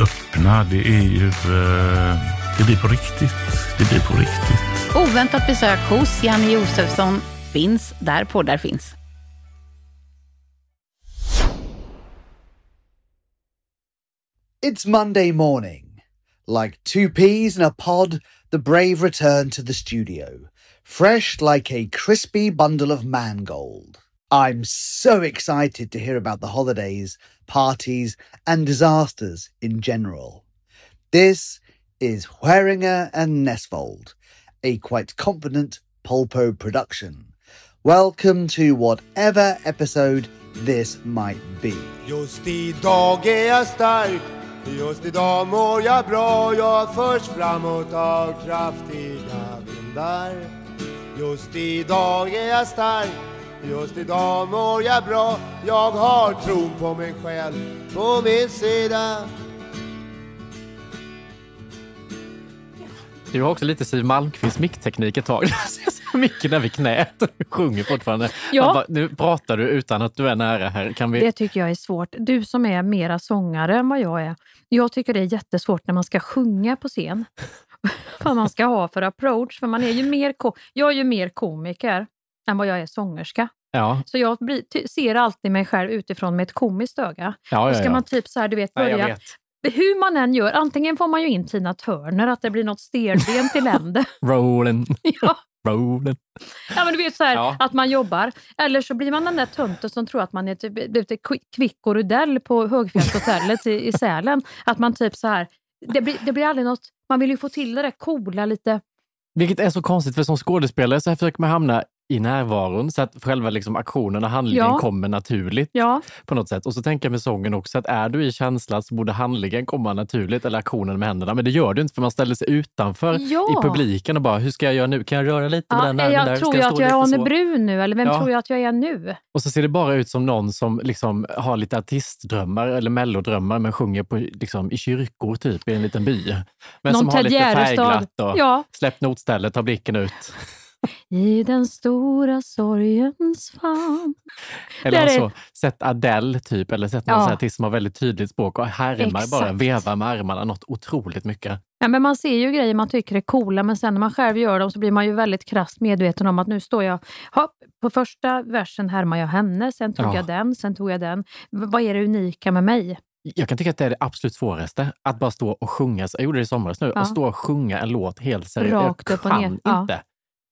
öppna. Det är ju... Eh, det blir på riktigt. Det blir på riktigt. Oväntat besök hos Janne Josefsson finns där poddar finns. It's Monday morning. Like two peas in a pod, the brave return to the studio, fresh like a crispy bundle of mangold. I'm so excited to hear about the holidays, parties, and disasters in general. This is Hueringer and Nesvold, a quite competent Polpo production. Welcome to whatever episode this might be. Just idag är jag stark Just idag mår jag bra Jag förs framåt av kraftiga vindar Just idag är jag stark Just idag mår jag bra Jag har tron på mig själv på min sida Du har också lite Siw Malmkvist mickteknik ett tag. Micken är vid knät och sjunger fortfarande. Ja. Bara, nu pratar du utan att du är nära här. Kan vi... Det tycker jag är svårt. Du som är mera sångare än vad jag är. Jag tycker det är jättesvårt när man ska sjunga på scen. vad man ska ha för approach. För man är ju mer ko- jag är ju mer komiker än vad jag är sångerska. Ja, Så jag ser alltid mig själv utifrån med ett komiskt öga. ja, ja. ska man typ så här, du vet, börja... vet. Hur man än gör, antingen får man ju in Tina Turner, att det blir något stelbent i länder. Rolling. ja. rolling. Ja, men du vet så här, att man jobbar. Eller så blir man den där tönten som tror att man är typ, lite Kvick och Rudell på Högfjällshotellet i, i Sälen. Att man typ så här, det blir, det blir aldrig något, man vill ju få till det där coola lite. Vilket är så konstigt, för som skådespelare så här försöker man hamna i närvaron så att själva liksom aktionen och handlingen Ja. kommer naturligt Ja, på något sätt. Och så tänker jag med sången också att är du i känslan så borde handlingen komma naturligt eller aktionen med händerna. Men det gör du inte för man ställer sig utanför Ja. i publiken och bara, hur ska jag göra nu? Kan jag röra lite med ja den är armen jag, där? tror jag stå att jag är Arne? Brun nu? Eller vem tror jag att jag är nu? Och så ser det bara ut som någon som liksom har lite artistdrömmar eller mellodrömmar men sjunger på, liksom, i kyrkor typ i en liten by. Men Någon som har lite färgglatt och Ja. släppt notstället, tar blicken ut. I den stora sorgens famn. Eller är- så, sett Adele typ, eller sett någon Ja. artist som har väldigt tydligt språk och härmar bara, vevar med armarna något otroligt mycket. Ja, men man ser ju grejer man tycker är coola, men sen när man själv gör dem så blir man ju väldigt krasst medveten om att nu står jag... Hopp, på första versen härmar jag henne, sen tog Ja. jag den, sen tog jag den. Vad är det unika med mig? Jag kan tycka att det är det absolut svåraste, att bara stå och sjunga. Jag gjorde det i somras nu, Ja. att stå och sjunga en låt helt seriöst. Rakt jag upp och ner. Ja.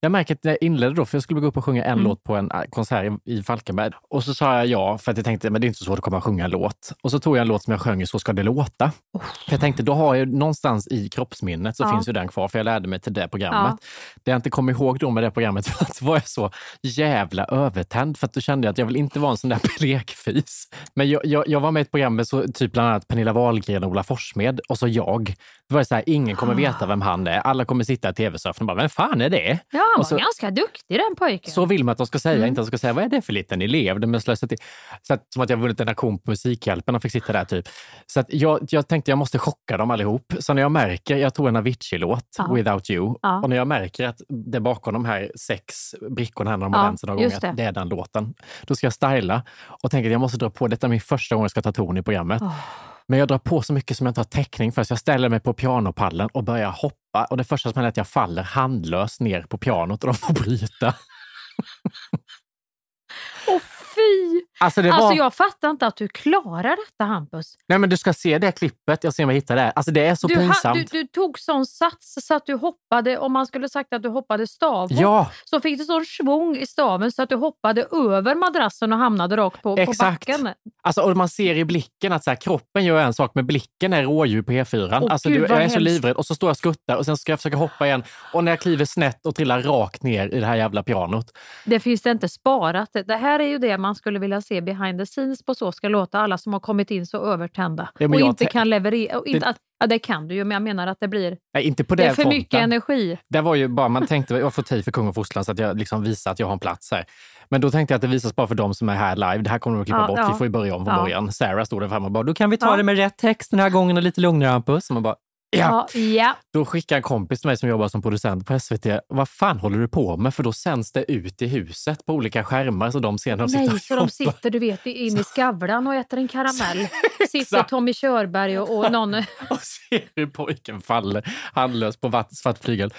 Jag märker att när jag inledde då, för jag skulle gå upp och sjunga en Mm. låt på en äh, konsert i, Falkenberg. Och så sa jag ja, för att jag tänkte men det är inte så svårt att komma och sjunga en låt. Och så tog jag en låt som jag sjöng i Så ska det låta. För jag tänkte, då har jag någonstans i kroppsminnet så Ja. finns ju den kvar, för jag lärde mig till det programmet. Det jag inte kom ihåg då med det programmet var att var jag så jävla övertänd, för att då kände jag att jag vill inte vara en sån där blekfis. Men jag, jag, jag var med i ett program med så, typ bland annat Pernilla Wahlgren och Ola Forssmed och så jag. Det var så här, ingen kommer veta vem han är. Alla kommer sitta i tv-surfen och bara, vem fan är det? Ja, han var så- ganska duktig den pojken. Så vill man att de ska säga, Mm. inte att de ska säga vad är det för liten elev? De slösat till. Så att, som att jag vunnit en aktion på Musikhjälpen och fick sitta där typ. Så att jag, jag tänkte jag måste chocka dem allihop. Så när jag märker, jag tog en Avicii-låt, Ja. Without You, Ja. och när jag märker att det väl de här sex brickorna här när de Ja, har vänt sig några gånger, det. det är den låten. Då ska jag styla och tänker att jag måste dra på, detta är min första gång jag ska ta ton i programmet. Åh. Men jag drar på så mycket som jag inte har täckning för, så jag ställer mig på pianopallen och börjar hoppa. Och det första som händer är att jag faller handlöst ner på pianot och de får bryta. Åh fy! Alltså, det var... Alltså jag fattar inte att du klarar detta Hampus. Nej men du ska se det klippet, jag ser om jag hittar det. Alltså det är så Du, ha, pinsamt. du, du tog sån sats så att du hoppade, om man skulle sagt att du hoppade stavhopp, Ja, så fick du sån svung i staven så att du hoppade över madrassen och hamnade rakt på, på Exakt. backen. alltså, och man ser i blicken att så här, kroppen gör en sak, men blicken är rådjur på E4. Åh, alltså, gud, du, jag är så hemskt. livrädd och så står jag och skuttar och sen ska jag försöka hoppa igen. Och när jag kliver snett och trillar rakt ner i det här jävla pianot. Det finns det inte sparat. Det här är ju det man skulle vilja se behind the scenes på Så ska låta alla som har kommit in så övertända Ja, och inte kan leverera. Och inte Det- att, ja, det kan du ju, men jag menar att det blir Nej, inte på det det är för fronten. mycket energi. Det var ju bara, man tänkte, jag får tid för kung och fosterland så att jag liksom visar att jag har en plats här. Men då tänkte jag att det visas bara för de som är här live. Det här kommer de att klippa Ja, bort. ja. Vi får ju börja om från Ja. början. Sarah stod där framme och bara, då kan vi ta det med rätt text den här gången och lite lugnare Hampus. Och man bara, ja. Ja, ja. Då skickar en kompis till mig som jobbar som producent på SVT. Vad fan håller du på med? För då sänds det ut i huset på olika skärmar så de ser när de sitter Nej, och så de sitter du vet in i Skavlan och äter en karamell. Sitter. Tommy Körberg och, och någon... och ser hur pojken faller handlös på svart flygel.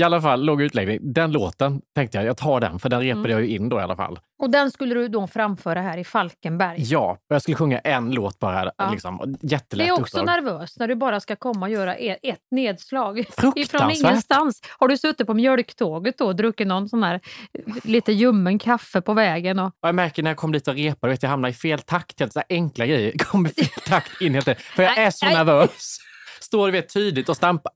I alla fall, låg utläggning. Den låten tänkte jag, jag tar den, för den repade Mm. jag ju in då i alla fall. Och den skulle du då framföra här i Falkenberg. Ja, jag skulle sjunga en låt bara. Ja. Liksom. och Det Jättelätt är också uppdrag. nervöst när du bara ska komma och göra ett, ett nedslag. Ifrån Fruktansvärt. ingenstans. Har du suttit på mjölktåget då och druckit någon sån här eh, lite ljummen kaffe på vägen? Och, jag märker när jag kom dit och repade, vet, jag hamnar i fel takt. Helt så enkla grejer. Jag kom i fel takt in helt För jag är så nervös. Står vet, tydligt och stampar.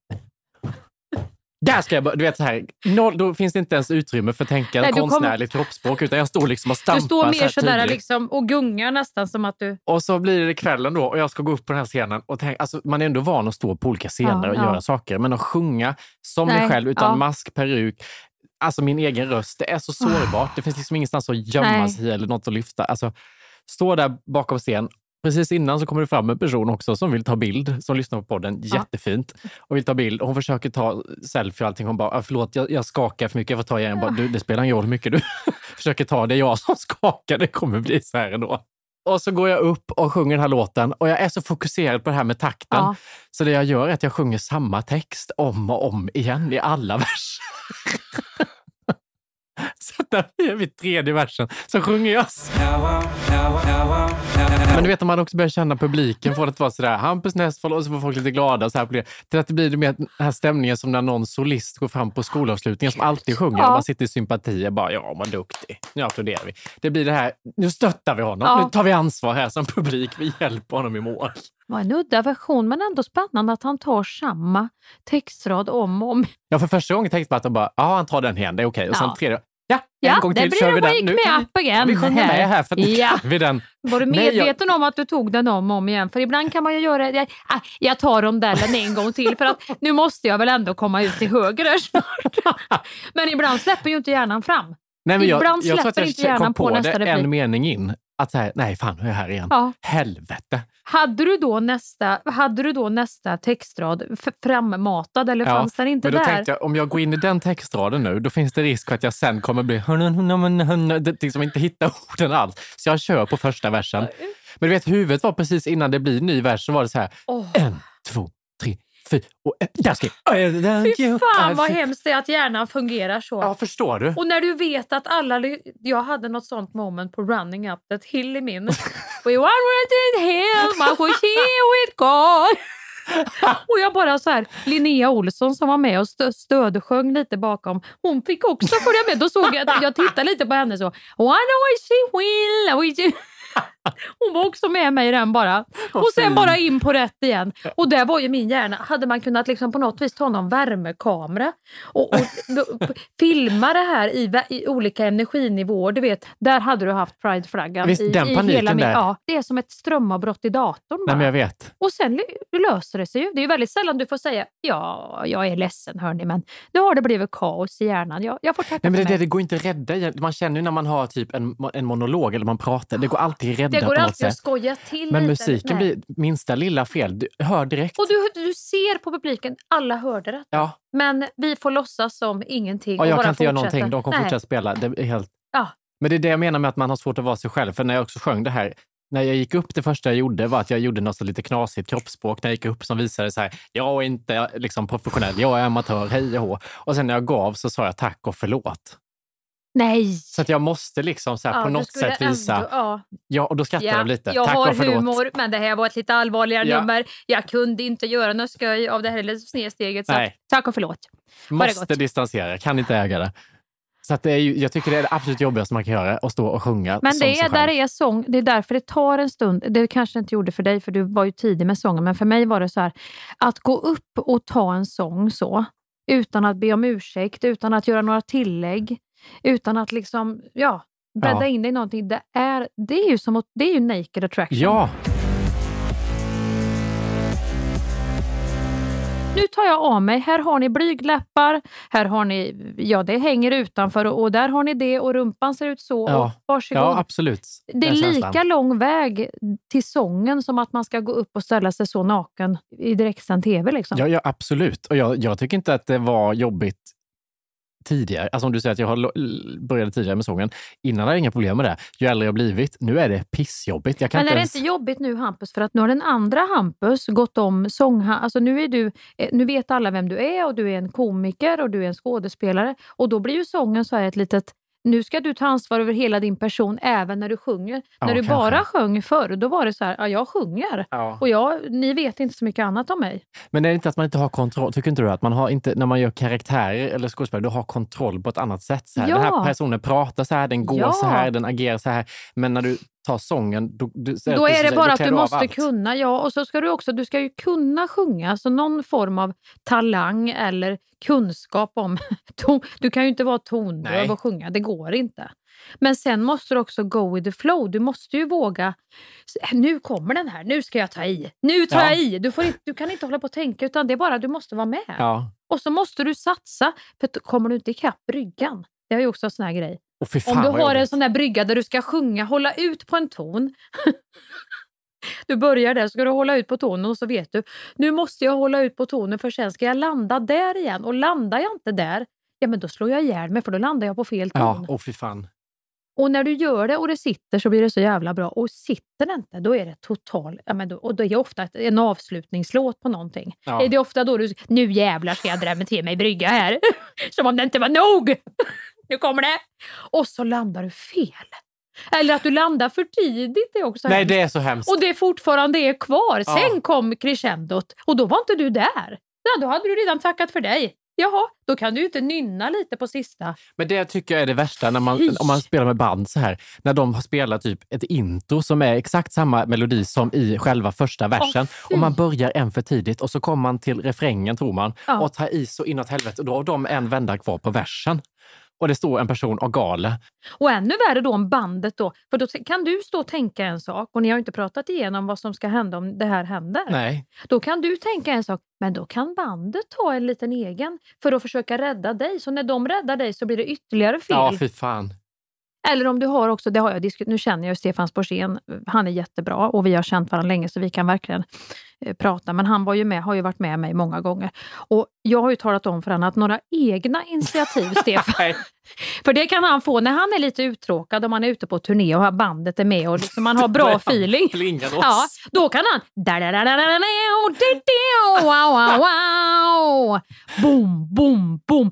Där ska jag börja. Du vet så här, noll, då finns det inte ens utrymme för att tänka Nej, konstnärligt kroppsspråk, utan jag står liksom och stampar. du står så mer här sådär liksom och gungar nästan som att du... Och så blir det kvällen då och jag ska gå upp på den här scenen. Och tänk, alltså, man är ändå van att stå på olika scener Ja, och ja. göra saker, men att sjunga som Nej, mig själv utan ja. mask, peruk, alltså min egen röst, det är så sårbart. Det finns liksom ingenstans att gömma Nej. sig eller något att lyfta. Alltså, stå där bakom scen. Precis innan så kommer det fram en person också som vill ta bild, som lyssnar på podden jättefint och vill ta bild. Och hon försöker ta selfie och allting. Hon bara, "Ah, förlåt jag, jag skakar för mycket, jag får ta igen. Jag Bara, du, det spelar ingen roll hur mycket du försöker ta, det är jag som skakar, det kommer bli så här ändå. Och så går jag upp och sjunger den här låten och jag är så fokuserad på det här med takten. Ja. Så det jag gör är att jag sjunger samma text om och om igen i alla verser. Så vi är vid tredje versen så sjunger jag. Men du vet när man också börjar känna publiken det att vara sådär Hampus Nessvold och så får folk lite glada. Så här på det. Till att det blir mer den här stämningen som när någon solist går fram på skolavslutningen som alltid sjunger Ja. man sitter i sympati och bara ja, vad duktig. Nu applåderar vi. Det blir det här, nu stöttar vi honom. Ja. Nu tar vi ansvar här som publik. Vi hjälper honom i mål. Var en udda version men ändå spännande att han tar samma textrad om och om. Ja, för första gången tänkte jag att bara, ja, han tar den igen, det är okej. Och sen Ja. tredje, ja, en Ja, gång det till blir kör vi den. Nu me kan up again vi sjunger med här för nu Ja. vi den. Var du Nej, jag- medveten om att du tog den om och om igen? För ibland kan man ju göra jag, ah, jag tar rondellen en gång till för att nu måste jag väl ändå komma ut till höger snart. Men ibland släpper ju inte hjärnan fram. Nej, men jag, Ibland släpper jag inte hjärnan på på nästa det replik. en mening in. Att så här, nej fan, nu är jag här igen. Ja. Helvete. Hade du då nästa, hade du då nästa textrad frammatad eller fanns den inte men då där? tänkte jag, om jag går in i den textraden nu, då finns det risk för att jag sen kommer bli liksom inte hitta orden alls. Så jag kör på första versen. Men du vet, huvudet var precis innan det blir ny vers så var det så här, Åh. en, två, tre, fyra och ska jag. Fy fan vad hemskt det är att hjärnan fungerar så. Ja, förstår du? Och när du vet att alla... Jag hade något sånt moment på Running Up That Hill i min. We in hill, my with God. Och jag bara så här, Linnea Olsson som var med och stö stödsjöng lite bakom, hon fick också följa med. Då såg jag, jag tittade lite på henne så. One way she will. We do-" Hon var också med mig i den bara. Och sen bara in på rätt igen. Och där var ju min hjärna, hade man kunnat liksom på något vis ta någon värmekamera och, och filma det här i, i olika energinivåer, du vet, där hade du haft prideflaggan. Visst, i, den i paniken hela min, där. Ja, det är som ett strömavbrott i datorn Nej, bara. men jag vet. Och sen löser det sig ju. Det är ju väldigt sällan du får säga ja, jag är ledsen hörni, men nu har det blivit kaos i hjärnan. Jag, jag får tacka Nej, men det, det, det går inte att rädda. Man känner ju när man har typ en, en monolog eller man pratar, det går alltid att rädda Det går alltid att sätt. skoja till Men lite. musiken Nej. blir minsta lilla fel. Du hör direkt. Och du, du ser på publiken, alla hörde det. Ja, Men vi får låtsas som ingenting. och och jag bara kan inte göra fortsätta. någonting. De kommer Nej. fortsätta spela. Det är helt... Ja. Men det är det jag menar med att man har svårt att vara sig själv. För när jag också sjöng det här, när jag gick upp, det första jag gjorde var att jag gjorde något så lite knasigt kroppsspråk när jag gick upp som visade så här, jag är inte liksom professionell, jag är amatör, hej och hå. Och sen när jag gav så sa jag tack och förlåt. Nej! Så att jag måste liksom så här, Ja, på något sätt visa, Ändå, ja. ja, och då skrattar Ja, de lite. jag tack har och förlåt. humor, men det här var ett lite allvarligare Ja. nummer. Jag kunde inte göra något skoj av det här lilla snedsteget. Så att, Nej. tack och förlåt. Var Måste distansera, kan inte äga det. Så att det är ju, jag tycker det är det absolut jobbigaste man kan göra, att stå och sjunga Men det är, där är sång, det är därför det tar en stund. Det kanske inte gjorde för dig, för du var ju tidig med sången, men för mig var det så här, att gå upp och ta en sång så, utan att be om ursäkt, utan att göra några tillägg, utan att liksom, ja, bädda Ja. in dig i någonting. Det är, det är ju som att, det är ju naked attraction. Ja, Nu tar jag av mig. Här har ni blygläppar, här har ni, ja det hänger utanför och, och där har ni det och rumpan ser ut så. Ja. Och varsågod. ja absolut. Det är Den lika känslan. lång väg till sången som att man ska gå upp och ställa sig så naken i direktsänd tv. Liksom. Ja, ja, absolut. Och jag, jag tycker inte att det var jobbigt tidigare. Alltså om du säger att jag har började tidigare med sången. Innan hade jag inga problem med det. Ju äldre jag blivit, nu är det pissjobbigt. Jag kan Men är inte det ens... inte jobbigt nu Hampus, för att nu har den andra Hampus gått om sång... Alltså nu, är du, eh, nu vet alla vem du är och du är en komiker och du är en skådespelare. Och då blir ju sången så här ett litet... Nu ska du ta ansvar över hela din person även när du sjunger. Ja, när du kanske. bara sjöng förr, då var det så här, ja jag sjunger. Ja. Och jag, ni vet inte så mycket annat om mig. Men är det inte att man inte har kontroll? Tycker inte du att man har inte, när man gör karaktärer eller skådespelare, du har kontroll på ett annat sätt? Så här. Den här personen pratar så här, den går så här, den agerar så här. Men när du tar sången, då, du, så Då är det bara att du måste allt. kunna, ja, och så ska du också, du ska ju kunna sjunga, alltså någon form av talang eller kunskap om, ton, du kan ju inte vara tondöv och sjunga, det går inte. Men sen måste du också go with the flow, du måste ju våga, nu kommer den här, nu ska jag ta i, nu tar Ja. jag i, du, får inte, du kan inte hålla på och tänka utan det är bara, du måste vara med. Ja. Och så måste du satsa, för kommer du inte ikapp bryggan, det är ju också en sån här grej. Fy fan Om du har en sån där brygga där du ska sjunga, hålla ut på en ton. du börjar där, så ska du hålla ut på tonen och så vet du, nu måste jag hålla ut på tonen för sen ska jag landa där igen. Och landar jag inte där, ja men då slår jag ihjäl mig för då landar jag på fel ton. Ja, och fy fan. Och när du gör det och det sitter så blir det så jävla bra. Och sitter det inte, då är det total... Ja, men då, och då är det ofta en avslutningslåt på någonting. Ja. Är det ofta då du... Nu jävlar ska jag drämma till mig brygga här. Som om det inte var nog! Nu kommer det! Och så landar du fel. Eller att du landar för tidigt är också Nej, hemskt. det är så hemskt. Och det fortfarande är kvar. Ja. Sen kom crescendot och då var inte du där. Ja, då hade du redan tackat för dig. Jaha, då kan du inte nynna lite på sista. Men det tycker jag är det värsta när man, om man spelar med band så här. När de har spelat typ ett intro som är exakt samma melodi som i själva första versen. fy. och man börjar en för tidigt och så kommer man till refrängen tror man Ja. och tar i så inåt helvete. Och då har de en vända kvar på versen. Och det står en person och gale. Och ännu värre då om bandet då. För då kan du stå och tänka en sak och ni har inte pratat igenom vad som ska hända om det här händer. Nej. Då kan du tänka en sak, men då kan bandet ta en liten egen för att försöka rädda dig. Så när de räddar dig så blir det ytterligare fel. Ja, fy fan. Eller om du har också, det har jag diskuterat, nu känner jag ju Stefan Sporsén, han är jättebra och vi har känt varandra länge så vi kan verkligen eh, prata. Men han var ju med, har ju varit med mig många gånger. Och jag har ju talat om för honom att några egna initiativ, Stefan, för det kan han få när han är lite uttråkad, om han är ute på turné och bandet är med och liksom man har bra feeling. Ja, då kan han... Wow, wow, wow. Boom, boom, boom.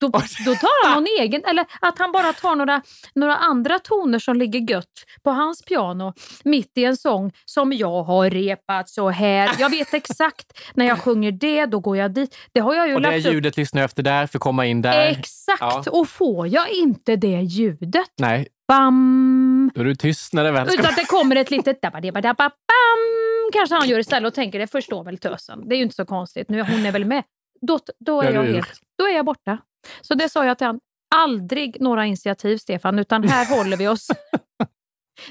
Då, då tar han någon egen, eller att han bara tar några, några andra toner som ligger gött på hans piano mitt i en sång som jag har repat så här. Jag vet exakt när jag sjunger det, då går jag dit. Det har jag ju Och det lagt upp. ljudet lyssnar jag efter där för att komma in där. Exakt! Ja. Och får jag inte det ljudet, Nej, bam, då är du tyst när det väl ska... utan att det kommer ett litet dabba-dabba-dabba-bam kanske han gör istället och tänker det förstår väl tösen. Det är ju inte så konstigt. Nu, hon är väl med. Då, då, är Ja, jag helt, då är jag borta. Så det sa jag till honom. Aldrig några initiativ Stefan, utan här håller vi oss.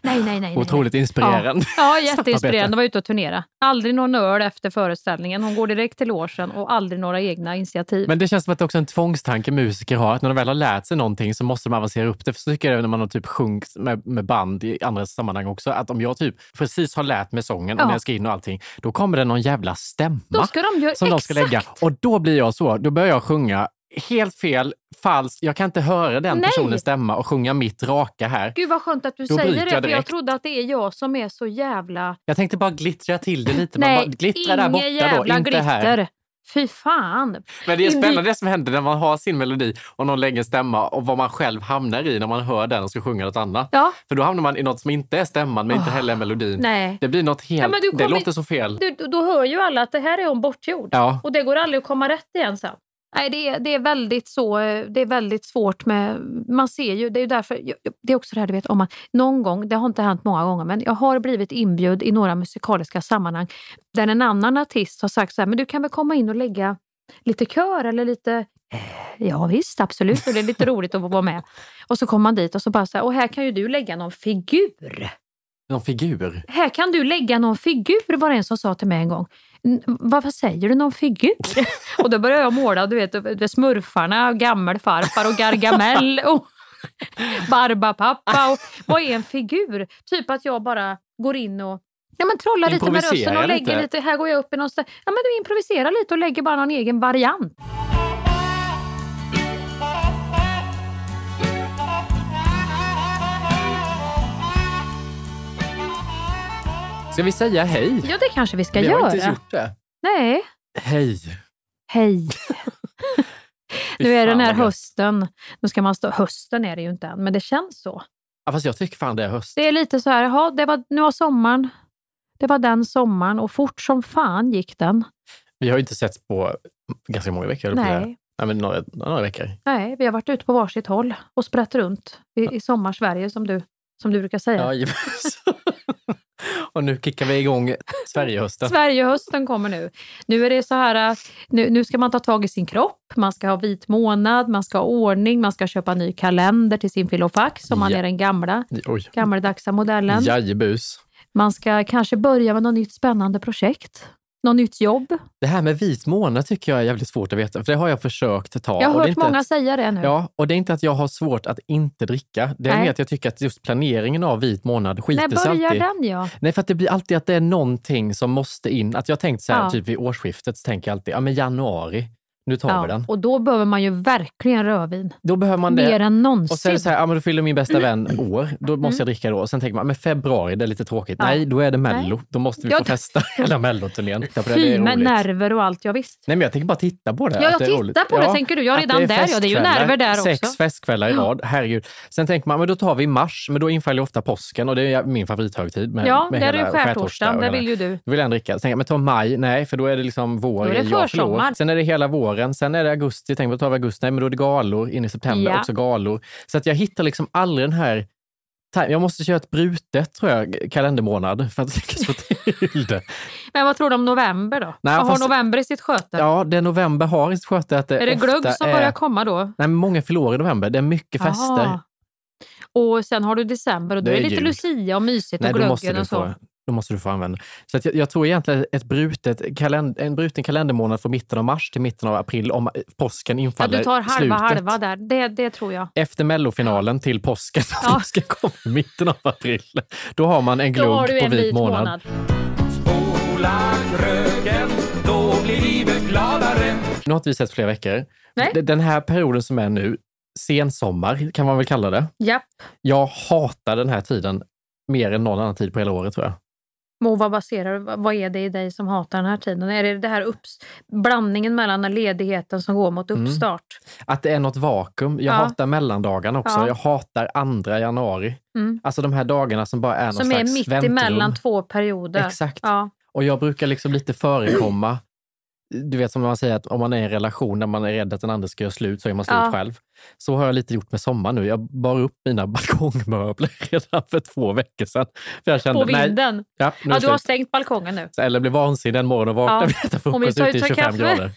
Nej, nej, nej. Otroligt nej. inspirerande. Ja, ja jätteinspirerande. Var ute och turnera. Aldrig någon öl efter föreställningen. Hon går direkt till logen och aldrig några egna initiativ. Men det känns som att det också är en tvångstanke musiker har, att när de väl har lärt sig någonting så måste de avancera upp det. För så tycker jag när man har typ sjungit med, med band i andra sammanhang också, att om jag typ precis har lärt mig sången, Ja. om jag ska in och allting, då kommer det någon jävla stämma Då ska de göra som de ska exakt. lägga. Och då blir jag så, då börjar jag sjunga helt fel, falskt. Jag kan inte höra den Nej. personens stämma och sjunga mitt raka här. Gud vad skönt att du Då säger det, jag för jag trodde att det är jag som är så jävla... Jag tänkte bara glittra till det lite. Man Nej, bara glittra där borta ingen då, jävla inte glitter. här. Fy fan. Men det är spännande det som händer när man har sin melodi och någon lägger en stämma och vad man själv hamnar i när man hör den och ska sjunga något annat. Ja, För då hamnar man i något som inte är stämman men inte heller är melodin. nej. Det blir något helt... Ja, det låter så fel. Du, då hör ju alla att det här är hon bortgjord. Ja. Och det går aldrig att komma rätt igen sen. Nej, det är, det är väldigt så, eh, det är väldigt svårt med, man ser ju, det är därför, det är också det här du vet om att någon gång, det har inte hänt många gånger, men jag har blivit inbjud i några musikaliska sammanhang där en annan artist har sagt så här, men du kan väl komma in och lägga lite kör eller lite, eh, ja visst absolut, och det är lite roligt att få vara med. Och så kommer man dit och så bara så här, och här kan ju du lägga någon figur. Någon figur. Här kan du lägga någon figur, var det en som sa till mig en gång. "N- Vad, säger du, någon figur? och då började jag måla, du vet, smurfarna, gammelfarfar och Gargamel och Barbapappa. Och, vad är en figur? Typ att jag bara går in och Ja, men trollar lite med rösten och lägger lite. lite. Här går jag upp i någon stä- Ja, men du improviserar lite och lägger bara någon egen variant. Ska vi säga hej? Ja, det kanske vi ska vi har göra. inte ens gjort det. Nej, Hej. hej. Nu är den här hösten. Nu ska man stå, hösten är det ju inte än, men det känns så. Ja, fast jag tycker fan det är höst. Det är lite så här, jaha, det var, nu var sommaren. Det var den sommaren och fort som fan gick den. Vi har ju inte setts på ganska många veckor. Nej, Nej, men några, några veckor. nej, vi har varit ute på varsitt håll och sprätt runt i, i sommarsverige som du, som du brukar säga. Ja. Och nu kickar vi igång Sverigehösten. Sverigehösten kommer nu. Nu är det så här, äh, nu, nu ska man ta tag i sin kropp, man ska ha vit månad, man ska ha ordning, man ska köpa en ny kalender till sin filofax om man Ja. är den gamla, Oj. gammaldags modellen. Jajebus. Man ska kanske börja med något nytt spännande projekt, något nytt jobb. Det här med vit månad tycker jag är jävligt svårt att veta, för det har jag försökt ta. Jag har hört många att- säga det nu. Ja, och det är inte att jag har svårt att inte dricka. Det är mer att jag tycker att just planeringen av vit månad När skiter sig börjar alltid. den ja? Nej, för att det blir alltid att det är någonting som måste in. Att jag tänkt så här, Ja. typ vid årsskiftet, så tänker jag alltid, ja men januari, nu tar vi den. Och då behöver man ju verkligen rödvin. Då behöver man det. Mer än någonsin. Och sen är det så här, ja, men då fyller min bästa vän år, då måste jag dricka då. Och sen tänker man, men februari, det är lite tråkigt. Mm. Ja. Nej, då är det mello. Då måste vi Ja, få festa hela melloturnén. Ja, det är Fy med nerver och allt, ja visst. Nej, men jag tänker bara titta på det. Ja, jag det är tittar på det, tänker du. Ja, att redan där, ja, det är ju nerver där Sex också. festkvällar i Ja. rad, herregud. Sen tänker man, men då tar vi mars, men då infaller ofta påsken och det är min favorithögtid. Med, Ja, med där är ju skärtorsdagen, hela- vill ju du. Då vill jag dricka. Så tänker jag, men ta maj, nej, för då är det liksom vår Då är det jag försommar. Sen är det hela våren, sen är det augusti, jag, då tar vi augusti, nej, men då är det galor in i september, Ja. också galor. Så att jag hittar liksom aldrig den här jag måste köra ett brutet, tror jag, kalendermånad för att lyckas få till det. Men vad tror du om november då? Nej, vad fast- har november i sitt sköte? Ja, det november har i sitt sköte att det är det glögg som är... börjar komma då? Nej, men många förlorar i november. Det är mycket fester. Aha. Och sen har du december och då Det är är det lite jul. Lucia och mysigt Nej, och glöggen och så. Då måste du få använda. Så att jag, jag tror egentligen ett brutet kalend, en bruten kalendermånad från mitten av mars till mitten av april, om påsken Ja, infaller du tar halva slutet. halva där. Det, det tror jag. Efter mellofinalen till påsken, Ja. påsken kommer i mitten av april. Då har man en glugg på en vit vit månad. månad. Spola kröken, då blir livet gladare. Nu har inte vi sett flera veckor. Nej. Den här perioden som är nu, sensommar kan man väl kalla det. Japp. Jag hatar den här tiden mer än någon annan tid på hela året tror jag. Mo, vad baserar? Vad är det i dig som hatar den här tiden? Är det det här upps, blandningen mellan ledigheten som går mot Mm. uppstart? Att det är något vakuum. Jag Ja. hatar mellandagarna också. Ja. Jag hatar andra januari. Mm. Alltså de här dagarna som bara är någon Som är slags mitt väntrum. emellan två perioder. Exakt. Ja. Och jag brukar liksom lite förekomma. Du vet som man säger att om man är i en relation där man är rädd att den andra ska göra slut så är man slut Ja. själv. Så har jag lite gjort med sommaren nu. Jag bar upp mina balkongmöbler redan för två veckor sedan. För jag kände, På vinden? Nej, ja, Ja, det du har stängt balkongen nu. Eller blir vansinnig en morgon och vaknar Ja. vi frukost ute i ut 25 kaffe. grader.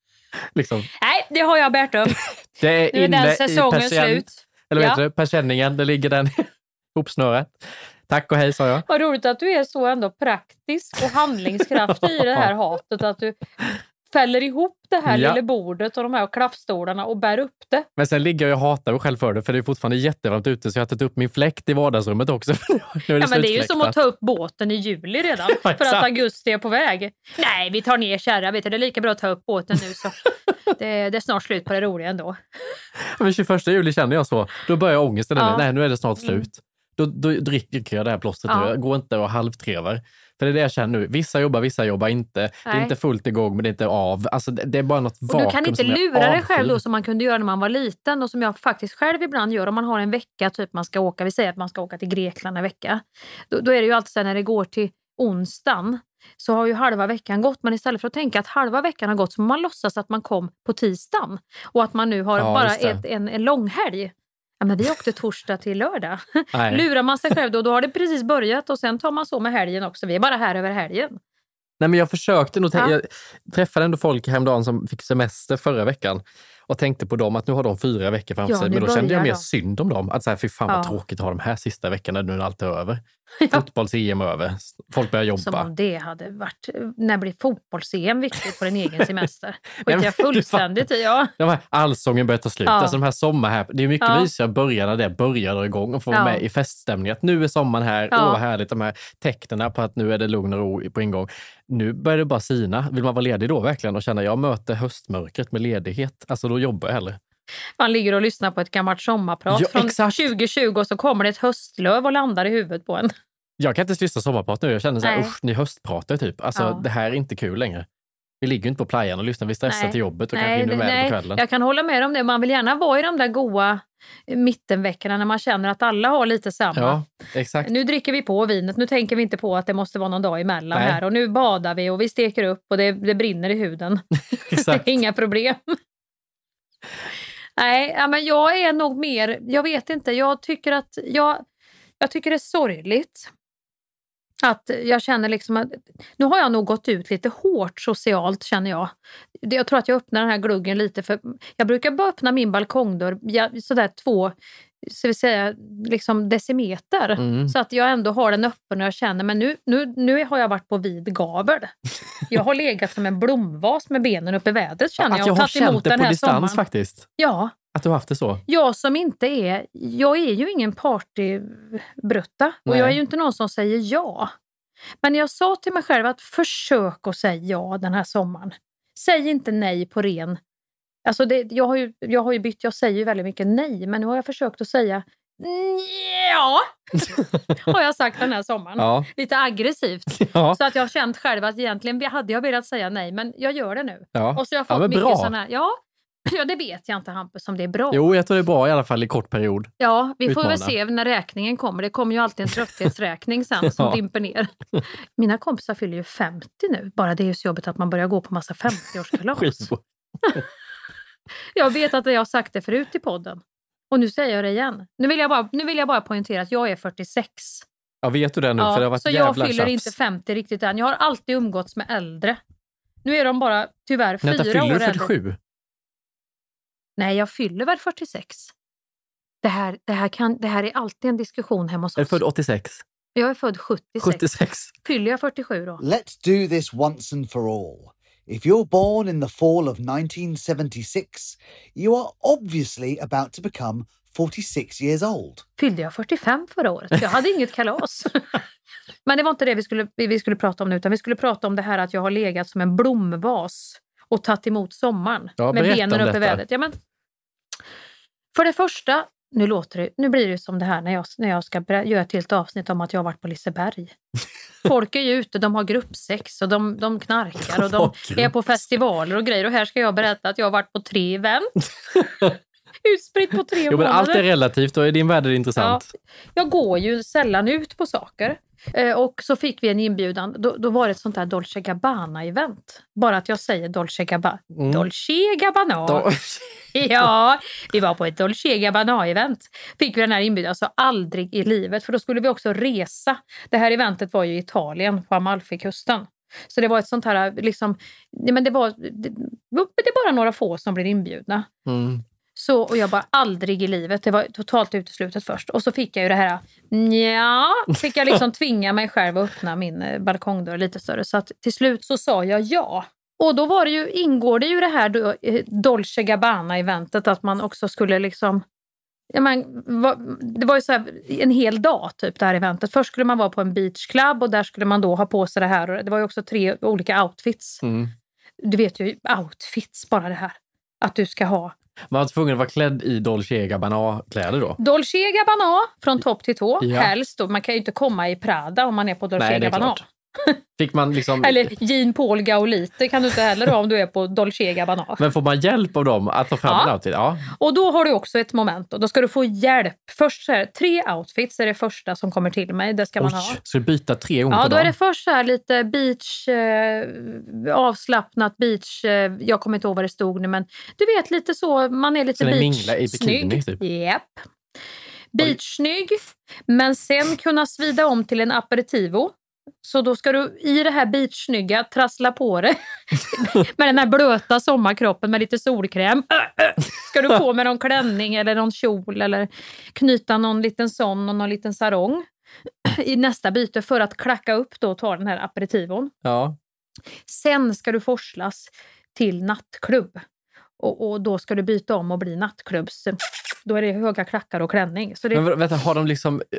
liksom. Nej, det har jag bärt upp. Det är Nu är den säsongen slut. Eller vet Ja. du, persienningen, där ligger den ihopsnörat. Tack och hej sa jag. Vad roligt att du är så ändå praktisk och handlingskraftig i det här hatet. Att du fäller ihop det här Ja. lilla bordet och de här klaffstolarna och bär upp det. Men sen ligger jag och hatar mig själv för det, för det är fortfarande jättevarmt ute, så jag har tagit upp min fläkt i vardagsrummet också. nu är det, Ja, men det är ju som att ta upp båten i juli redan Ja, för att augusti är på väg. Nej, vi tar ner kärra. Vet du, det är lika bra att ta upp båten nu. Så det, det är snart slut på det roliga ändå. Men 21 juli känner jag så. Då börjar ångesten. Ja. Nej, nu är det snart Mm. slut. Då, då dricker jag det här plåstret Ja. nu. Jag går inte och halvtrevar. För det är det jag känner nu. Vissa jobbar, vissa jobbar inte. Det är Nej. inte fullt igång, men det är inte av. Alltså, det, det är bara något Och vakuum du kan inte lura dig själv då som man kunde göra när man var liten och som jag faktiskt själv ibland gör om man har en vecka, typ man ska åka, vi säger att man ska åka till Grekland en vecka. Då, då är det ju alltid så här när det går till onsdagen så har ju halva veckan gått men istället för att tänka att halva veckan har gått så man låtsas att man kom på tisdagen och att man nu har Ja, bara ett, en, en långhelg. Ja, men vi åkte torsdag till lördag. Nej. Lurar man sig själv då, då har det precis börjat och sen tar man så med helgen också. Vi är bara här över helgen. Nej, men jag försökte nog Ja. Jag träffade ändå folk häromdagen som fick semester förra veckan och tänkte på dem att nu har de fyra veckor framför Ja, sig. Men då kände jag mer de. synd om dem. Att så här, fy fan vad Ja. tråkigt att ha de här sista veckorna nu när allt är över. Fotbolls-EM är över. Folk börjar Som jobba. om det hade varit... När blir fotbolls-EM viktigt på din egen semester? Skiter jag fullständigt i. Ja. De här allsången börjar ta slut. Ja. Alltså de här sommar här, det är mycket Ja. mysigare att börja när det börjar dra igång och få Ja. med i feststämningen. Att nu är sommaren här, Ja. åh vad härligt. De här tecknen på att nu är det lugn och ro på ingång. Nu börjar det bara sina. Vill man vara ledig då verkligen och känna jag möter höstmörkret med ledighet, alltså då jobbar jag hellre. Man ligger och lyssnar på ett gammalt sommarprat Ja, från exakt. 2020 och så kommer det ett höstlöv och landar i huvudet på en. Jag kan inte lyssna sommarprat nu. Jag känner så här, Nej. usch, ni höstpratar typ. Alltså Ja. det här är inte kul längre. Vi ligger ju inte på playan och lyssnar. Vi stressar Nej. till jobbet och kanske Nej, hinner med på kvällen. Jag kan hålla med om det. Man vill gärna vara i de där goa eh, mittenveckorna när man känner att alla har lite samma. Ja, exakt. Nu dricker vi på vinet, nu tänker vi inte på att det måste vara någon dag emellan Nej. här och nu badar vi och vi steker upp och det, det brinner i huden. Inga problem. Nej, ja, men jag är nog mer, jag vet inte, jag tycker att jag, jag tycker det är sorgligt. Att jag känner liksom att nu har jag nog gått ut lite hårt socialt känner jag. Jag tror att jag öppnar den här gluggen lite för jag brukar bara öppna min balkongdörr sådär två så vi säga, liksom decimeter. Mm. Så att jag ändå har den öppen och jag känner men nu, nu, nu har jag varit på vid gavel. Jag har legat som en blomvas med benen upp i vädret känner Att jag. jag har känt det på distans sommaren. faktiskt. Ja, Att du har haft det så. jag som inte är... Jag är ju ingen partybrutta och Nej. jag är ju inte någon som säger ja. Men jag sa till mig själv att försök att säga ja den här sommaren. Säg inte nej på ren Alltså det, jag, har ju, jag har ju bytt, jag säger ju väldigt mycket nej, men nu har jag försökt att säga ja. har jag sagt den här sommaren. Ja. Lite aggressivt. Ja. Så att jag har känt själv att egentligen hade jag velat säga nej, men jag gör det nu. Ja. Och så har jag Ja, fått mycket sådana här, ja, ja, det vet jag inte Hampus om det är bra. Jo, jag tror det är bra i alla fall i kort period. Ja, vi får väl Utmana. se när räkningen kommer. Det kommer ju alltid en trötthetsräkning sen som Ja. dimper ner. Mina kompisar fyller ju 50 nu. Bara det är ju så jobbigt att man börjar gå på massa 50-årskalas. Jag vet att jag har sagt det förut i podden. Och nu säger jag det igen. Nu vill jag bara, nu vill jag bara poängtera att jag är 46. Ja, vet du det nu? Ja, För det har varit så jag fyller tjafs. inte 50 riktigt än. Jag har alltid umgåtts med äldre. Nu är de bara tyvärr fyra Vänta, fyller år du äldre. 47? Nej, jag fyller väl 46. Det här, det, här kan, det här är alltid en diskussion hemma hos Är du oss. född 86? Jag är född 76. 76? Fyller jag 47 då? Let's do this once and for all. If you're born in the fall of 1976, you are obviously about to become 46 years old. Fyllde jag 45 förra året? Jag hade inget kalas. Men det var inte det vi skulle, vi skulle prata om nu, utan vi skulle prata om det här att jag har legat som en blomvas och tagit emot sommaren Ja, med benen om upp i vädret. Ja, men, för det första, nu, låter det, nu blir det som det här när jag, när jag ska göra ett helt avsnitt om att jag har varit på Liseberg. Folk är ju ute, de har gruppsex och de, de knarkar och de är på festivaler och grejer. Och här ska jag berätta att jag har varit på tre event. Utspritt på tre Jo, men månader. allt är relativt och i din värld är det intressant. Jag går ju sällan ut på saker. Eh, och så fick vi en inbjudan. Då, då var det ett sånt här Dolce Gabbana-event. Bara att jag säger Dolce Gabbana. Mm. Dolce Gabbana. Då- Ja, vi var på ett Dolce Gabbana-event. Fick vi den här inbjudan, alltså aldrig i livet. För då skulle vi också resa. Det här eventet var ju i Italien, på Amalfikusten. Så det var ett sånt här, liksom, men det var, det, det är bara några få som blev inbjudna. Mm. Så, och jag bara, aldrig i livet. Det var totalt uteslutet först. Och så fick jag ju det här, ja, fick jag liksom tvinga mig själv att öppna min eh, balkongdörr lite större. Så att till slut så sa jag ja. Och då var det ju, ingår det ju det här då, eh, Dolce Gabbana-eventet att man också skulle liksom Ja, men, det var ju så här, en hel dag, typ, det här eventet. Först skulle man vara på en beachclub och där skulle man då ha på sig det här. Och det var ju också tre olika outfits. Mm. Du vet ju, outfits, bara det här. Att du ska ha Man var tvungen att vara klädd i Dolce Gabbana-kläder då? Dolce Gabbana från topp till tå. Ja. Helst då. Man kan ju inte komma i Prada om man är på Dolce Nej, Gabbana. Fick man liksom... Eller Jean Paul Gaulite kan du inte heller ha om du är på Dolce Gabbana. Men får man hjälp av dem att ta fram Ja. en outfit? Ja. Och då har du också ett moment. Och då ska du få hjälp. Först så här, tre outfits är det första som kommer till mig. Det ska man ha. Oj, så du byta tre gånger Ja, då är det först så här lite beach, eh, avslappnat beach, eh, jag kommer inte ihåg vad det stod nu men du vet lite så, man är lite beach i bikini, typ? Japp. Beachsnygg, men sen kunna svida om till en aperitivo. Så då ska du i det här beachsnygga trassla på det med den här blöta sommarkroppen med lite solkräm. Ska du på med någon klänning eller någon kjol eller knyta någon liten sån och någon liten sarong i nästa byte för att klacka upp då och ta den här aperitivon. Ja. Sen ska du forslas till nattklubb. Och, och då ska du byta om och bli nattklubbs... Då är det höga klackar och klänning. Så det, Men vänta, har de liksom eh,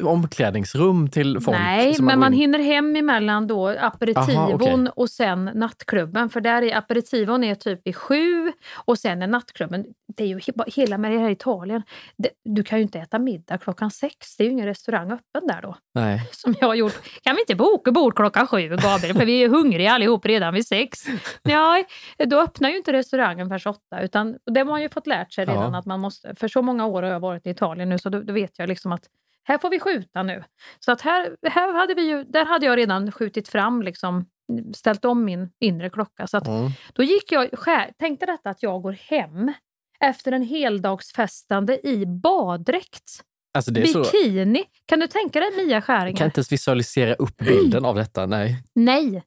eh, omklädningsrum till folk? nej, men man in? hinner hem emellan då aperitivon Aha, okej. och sen nattklubben. För där är aperitivon är typ i sju och sen är nattklubben. Det är ju he- hela med det här Italien. Det, du kan ju inte äta middag klockan sex. Det är ju ingen restaurang öppen där då. Nej. som jag har gjort. Kan vi inte boka bord klockan sju, Gabriel? För vi är hungriga allihop redan vid sex. Ja, då öppnar ju inte restaurangen förrän åtta. Utan, det har man ju fått lärt sig redan Ja. att man måste. För så många år har jag varit i Italien nu så då, då vet jag liksom att här får vi skjuta nu. Så att här, här hade vi ju, där hade jag redan skjutit fram, liksom, ställt om min inre klocka. Så att Mm. då gick jag, tänkte detta att jag går hem efter en heldagsfestande i baddräkt. Alltså det är så... Bikini. Kan du tänka dig Mia Skäringer? Jag kan inte ens visualisera upp bilden av detta. Nej. Nej.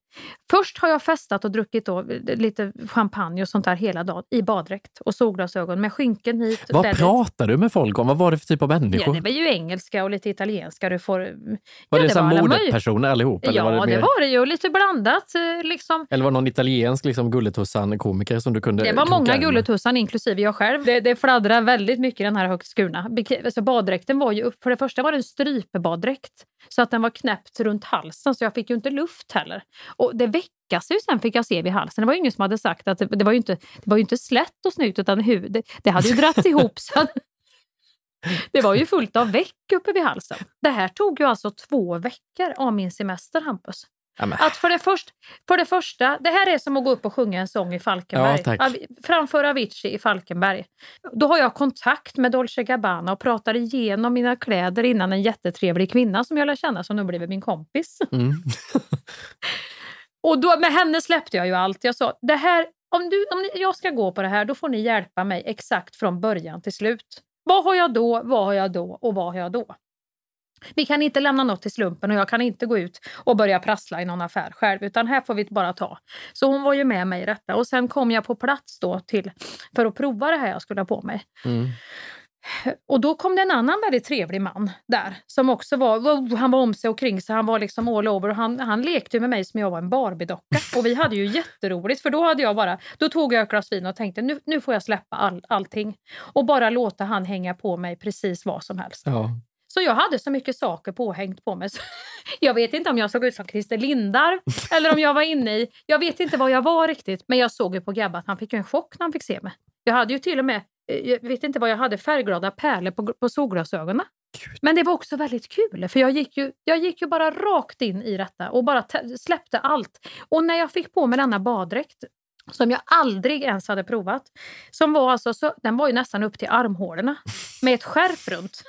Först har jag festat och druckit då lite champagne och sånt där hela dagen i baddräkt och solglasögon med skynken hit. Vad väldigt- pratar du med folk om? Vad var det för typ av Ja, människor? det var ju engelska och lite italienska. Du får... var ja, det, så var modepersoner allihop? Ja, var det, det mer... var det ju. Lite blandat. eh, Liksom. eller var det någon italiensk liksom, gulletussan-komiker som du kunde Det var många gulletussar, inklusive jag själv. Det, det fladdrar väldigt mycket i den här högt skurna. Alltså baddräkten var ju, för det första var det en strypbaddräkt. Så att den var knäppt runt halsen, så jag fick ju inte luft heller. Och, det veckas ju sen fick jag se vid halsen. Det var ju ingen som hade sagt att det, det var ju inte, det var ju inte slätt och snyggt utan hud, det, det hade ju dragits ihop så att, det var ju fullt av veck uppe vid halsen. Det här tog ju alltså två veckor av min semester, Hampus. Att för det, först, för det första, det här är som att gå upp och sjunga en sång i Falkenberg. Ja. Av- Framför Avicii i Falkenberg. Då har jag kontakt med Dolce Gabbana och pratar igenom mina kläder innan en jättetrevlig kvinna som jag lär känna som nu blivit min kompis. Mm. Och då, med henne släppte jag ju allt. Jag sa, det här, om, du, om jag ska gå på det här, då får ni hjälpa mig exakt från början till slut. Vad har jag då, vad har jag då och vad har jag då? Vi kan inte lämna något till slumpen och jag kan inte gå ut och börja prassla i någon affär själv, utan här får vi bara ta. Så hon var ju med mig i detta. Och sen kom jag på plats då till, för att prova det här jag skulle ha på mig. Mm. Och då kom det en annan väldigt trevlig man där som också var, wow, han var om sig och kring sig, han var liksom all over och han, han lekte med mig som jag var en Barbiedocka. Och vi hade ju jätteroligt för då hade jag bara, då tog jag ett glas vin och tänkte nu, nu får jag släppa all, allting. Och bara låta han hänga på mig precis vad som helst. Ja. Så jag hade så mycket saker påhängt på mig. Så jag vet inte om jag såg ut som Christer Lindarw eller om jag var inne i... Jag vet inte vad jag var riktigt. Men jag såg ju på Gabbe att han fick en chock när han fick se mig. Jag hade ju till och med, eh, jag vet inte vad jag hade, färgglada pärlor på, på solglasögonen. Men det var också väldigt kul för jag gick, ju, jag gick ju bara rakt in i detta och bara te- släppte allt. Och när jag fick på mig denna baddräkt som jag aldrig ens hade provat. Som var alltså, så, den var ju nästan upp till armhålorna med ett skärp runt.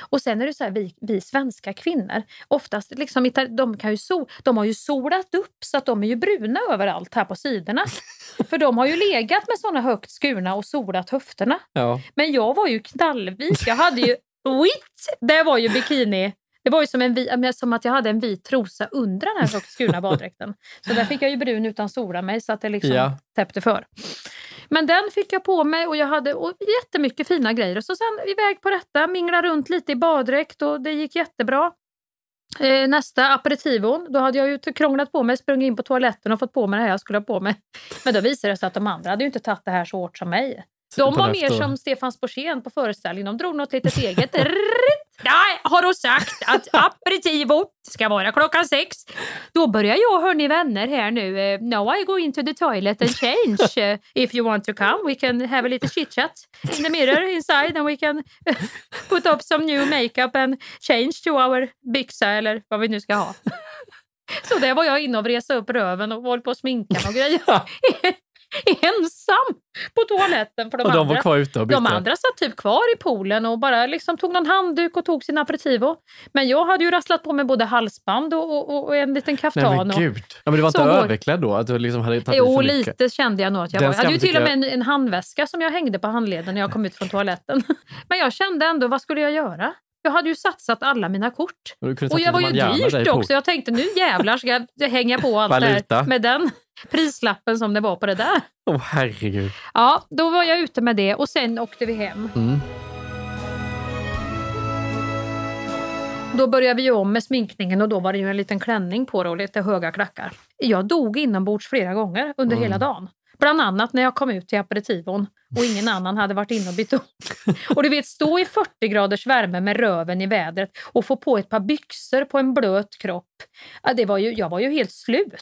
Och sen är det så här, vi, vi svenska kvinnor, oftast liksom, de, kan ju sol, de har ju solat upp så att de är ju bruna överallt här på sidorna. För de har ju legat med såna högt skurna och solat höfterna. Ja. Men jag var ju knallvit. Jag hade ju... Wit! Det var ju bikini. Det var ju som, en, som att jag hade en vit trosa under den här högt skurna baddräkten. Så där fick jag ju brun utan sola mig så att det liksom Ja. täppte för. Men den fick jag på mig och jag hade och jättemycket fina grejer. Så sen iväg på detta, mingla runt lite i baddräkt och det gick jättebra. Eh, nästa, aperitivon. Då hade jag ju krånglat på mig, sprungit in på toaletten och fått på mig det här jag skulle ha på mig. Men då visade det sig att de andra hade ju inte tagit det här så hårt som mig. De var mer som Stefan Sporsén på föreställningen. De drog något litet eget. Nej, har du sagt att aperitivo ska vara klockan sex? Då börjar jag, hörni vänner här nu. eh, now I go into the toilet and change. Eh, if you want to come we can have a little chit chat in the mirror inside and we can put up some new makeup and change to our byxa eller vad vi nu ska ha. Så där var jag inne och vresa upp röven och håll på att sminka och grejer. Ensam på toaletten. För de Och de andra, var kvar ute och De andra satt typ kvar i poolen och bara liksom tog någon handduk och tog sin aperitivo. Men jag hade ju rasslat på mig både halsband och, och, och en liten Nej kaftan. men och, gud. Ja, men du var inte överklädd då? Att du liksom hade tagit Jo, lite kände jag nog att jag Den var. Jag hade ju till och med en, en handväska som jag hängde på handleden när jag kom ut från toaletten. Men jag kände ändå, vad skulle jag göra? Jag hade ju satsat alla mina kort. Och Och jag var ju dyrt också. Jag tänkte nu jävlar ska jag hänga på allt Valuta. där med den prislappen som det var på det där. Åh herregud. Ja, då var jag ute med det och sen åkte vi hem. Mm. Då började vi om med sminkningen och då var det ju en liten klänning på det och lite höga klackar. Jag dog inombords flera gånger under Mm. hela dagen. Bland annat när jag kom ut till aperitivon och ingen annan hade varit inne och bytt om. Och du vet, stå i 40 graders värme med röven i vädret och få på ett par byxor på en blöt kropp. Ja, det var ju, jag var ju helt slut.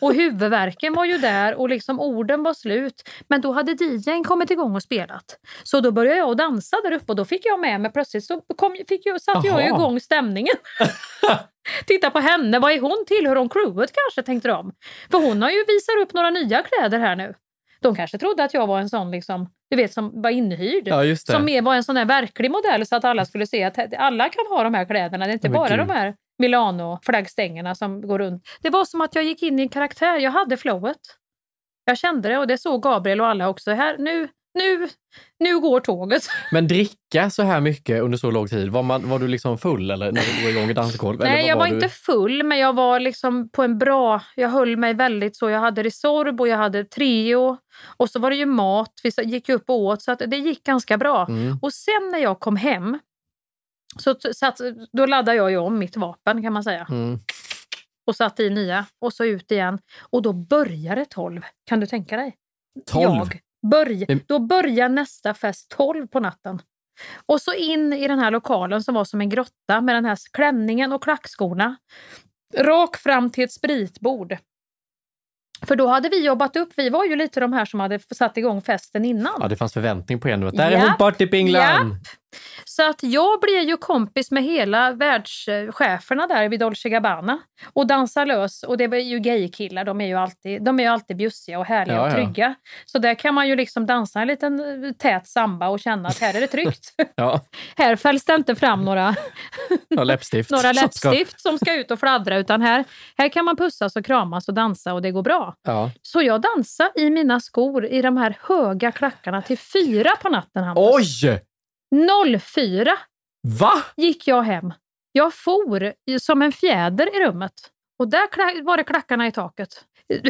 Och huvudvärken var ju där och liksom orden var slut. Men då hade DJn kommit igång och spelat. Så då började jag dansa där uppe och då fick jag med mig plötsligt så kom, fick jag, satte jag ju Jaha. igång stämningen. Titta på henne, vad är hon? Tillhör hon crewet kanske, tänkte de. För hon har ju visat upp några nya kläder här nu. De kanske trodde att jag var en sån liksom, du vet, som var inhyrd. Ja. Som mer var en sån här verklig modell så att alla skulle se att alla kan ha de här kläderna. Det är inte Men bara gud. de här Milano-flaggstängerna som går runt. Det var som att jag gick in i en karaktär. Jag hade flowet. Jag kände det och det såg Gabriel och alla också. Här, nu, nu, nu går tåget. Men dricka så här mycket under så lång tid, var, man, var du liksom full eller när du drog igång ett dansgolv? eller Nej, vad jag var du? inte full, men jag var liksom på en bra... Jag höll mig väldigt så. Jag hade Resorb och jag hade Trio. Och så var det ju mat. Vi gick upp och åt, så att det gick ganska bra. Mm. Och sen när jag kom hem, så t- satt, då laddade jag ju om mitt vapen kan man säga. Mm. Och satte i nya. Och så ut igen. Och då började 12. Kan du tänka dig? 12? Jag börj, då börjar nästa fest 12 på natten. Och så in i den här lokalen som var som en grotta med den här klänningen och klackskorna. Rak fram till ett spritbord. För då hade vi jobbat upp, vi var ju lite de här som hade satt igång festen innan. Ja, det fanns förväntning på er nu. att Där är hon partypinglan! japp. Så att jag blev ju kompis med hela världscheferna där vid Dolce Gabbana och dansar lös. Och det var ju gaykillar, de är ju alltid, de är ju alltid bjussiga och härliga Ja, och ja. trygga. Så där kan man ju liksom dansa en liten eh, tät samba och känna att här är det tryggt. Ja, här fälls det inte fram några, och läppstift. några som ska- läppstift som ska ut och fladdra utan här, här kan man pussas och kramas och dansa och det går bra. Ja. Så jag dansade i mina skor i de här höga klackarna till fyra på natten. Hampus. Oj! 04 Va? gick jag hem. Jag for som en fjäder i rummet och där var det klackarna i taket.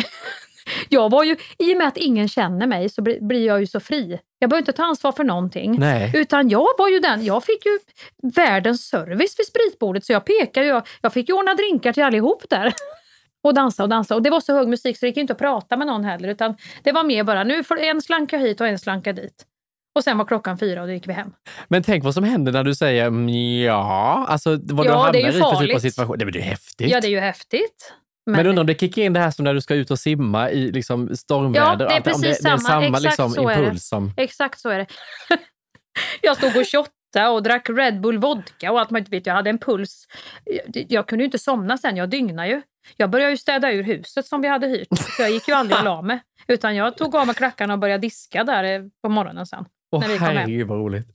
Jag var ju, I och med att ingen känner mig så blir, jag ju så fri. Jag behöver inte ta ansvar för någonting. Nej. Utan jag var ju den, jag fick ju världens service vid spritbordet så jag pekade jag, jag fick ju ordna drinkar till allihop där. Och dansa och dansa. Och det var så hög musik så det gick inte att prata med någon heller. Utan det var mer bara, nu får en slanka hit och en slanka dit. Och sen var klockan fyra och då gick vi hem. Men tänk vad som händer när du säger mm, ja, alltså vad du Ja, hamnar det är ju i för typ av situation. Det, men det är häftigt. Ja, det är ju häftigt. Men, undrar om det kickar in det här som när du ska ut och simma i liksom stormväder. Ja, det är precis det, det är samma. samma Exakt liksom, så är det. impuls som... Exakt så är det. jag stod och shottade och drack Red Bull vodka och allt möjligt. Vet, Jag hade en puls. Jag, jag kunde ju inte somna sen, jag dygnade ju. Jag började ju städa ur huset som vi hade hyrt. Så jag gick ju aldrig och la mig. Utan jag tog av mig klackarna och började diska där eh, på morgonen sen. Åh när vi kom hem. herregud vad roligt.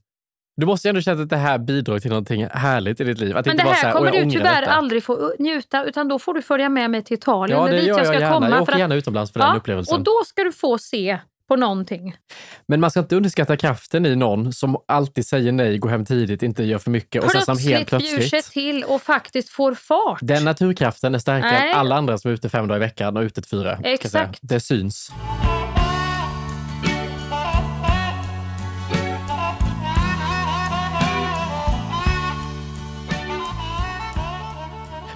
Du måste ju ändå känna att det här bidrar till någonting härligt i ditt liv. Att Men det här "Åh, kommer du tyvärr detta." aldrig få njuta utan då får du följa med mig till Italien. Ja, det gör jag jag gärna. komma. Jag åker att- gärna utomlands för den upplevelsen. Och då ska du få se på någonting. Men man ska inte underskatta kraften i någon som alltid säger nej, går hem tidigt, inte gör för mycket och sen som helt Plötsligt sig plötsligt. till och faktiskt får fart. Den naturkraften är starkare än alla andra som är ute fem dagar i veckan och ute fyra. Exakt. Det syns.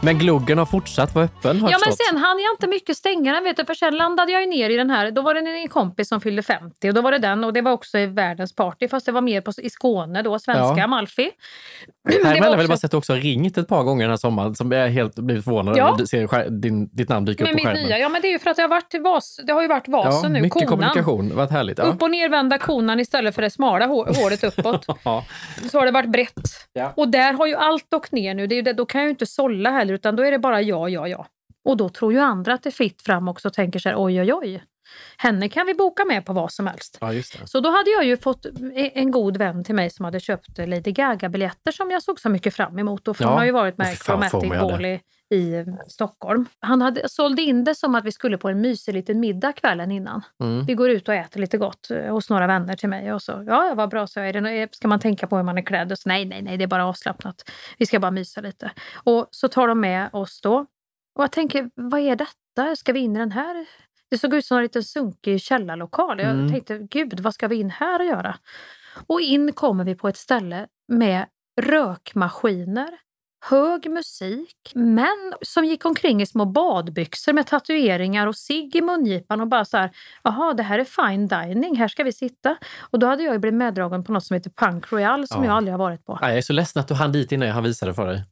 Men gluggen har fortsatt vara öppen har Ja, men sen hann jag inte mycket stänga den. Vet du, för sen landade jag ner i den här. Då var det en kompis som fyllde 50 och då var det den och det var också i världens party fast det var mer på, i Skåne då, svenska Ja. Amalfi. Här har jag bara sett också ringt ett par gånger den här sommaren som jag helt blivit förvånad Ja. du ser din, ditt namn dyka upp på skärmen. nya. Ja, men det är ju för att det har varit, vas, det har ju varit vasen ja, nu. mycket konan. kommunikation. Varit härligt. Ja. Upp och nervända konan istället för det smala hår, håret uppåt. Ja. Så har det varit brett. Ja. Och där har ju allt åkt ner nu. Det är ju det, då kan jag ju inte sålla heller utan då är det bara ja, ja, ja. Och då tror ju andra att det är fritt fram också och tänker så här oj, oj, oj. Henne kan vi boka med på vad som helst. ja. Så då hade jag ju fått en god vän till mig som hade köpt Lady Gaga-biljetter som jag såg så mycket fram emot. Och för Ja. hon har ju varit med Chromatic Ball i, i Stockholm. Han hade sålde in det som att vi skulle på en mysig liten middag kvällen innan. Mm. Vi går ut och äter lite gott eh, hos några vänner till mig. Och så, ja, vad bra, så är det. nå- Ska man tänka på hur man är klädd? Och så, nej, nej, nej, det är bara avslappnat. Vi ska bara mysa lite. Och så tar de med oss då. Och jag tänker, vad är detta? Ska vi in i den här? Det såg ut som en liten sunkig källarlokal. Jag Mm. tänkte, gud, vad ska vi in här och göra? Och in kommer vi på ett ställe med rökmaskiner, hög musik, män som gick omkring i små badbyxor med tatueringar och cigg i mungipan och bara så här, jaha, det här är fine dining, här ska vi sitta. Och då hade jag ju blivit meddragen på något som heter Punk Royal som Ja. jag aldrig har varit på. Ja, jag är så ledsen att du hann dit innan jag hann visa det för dig.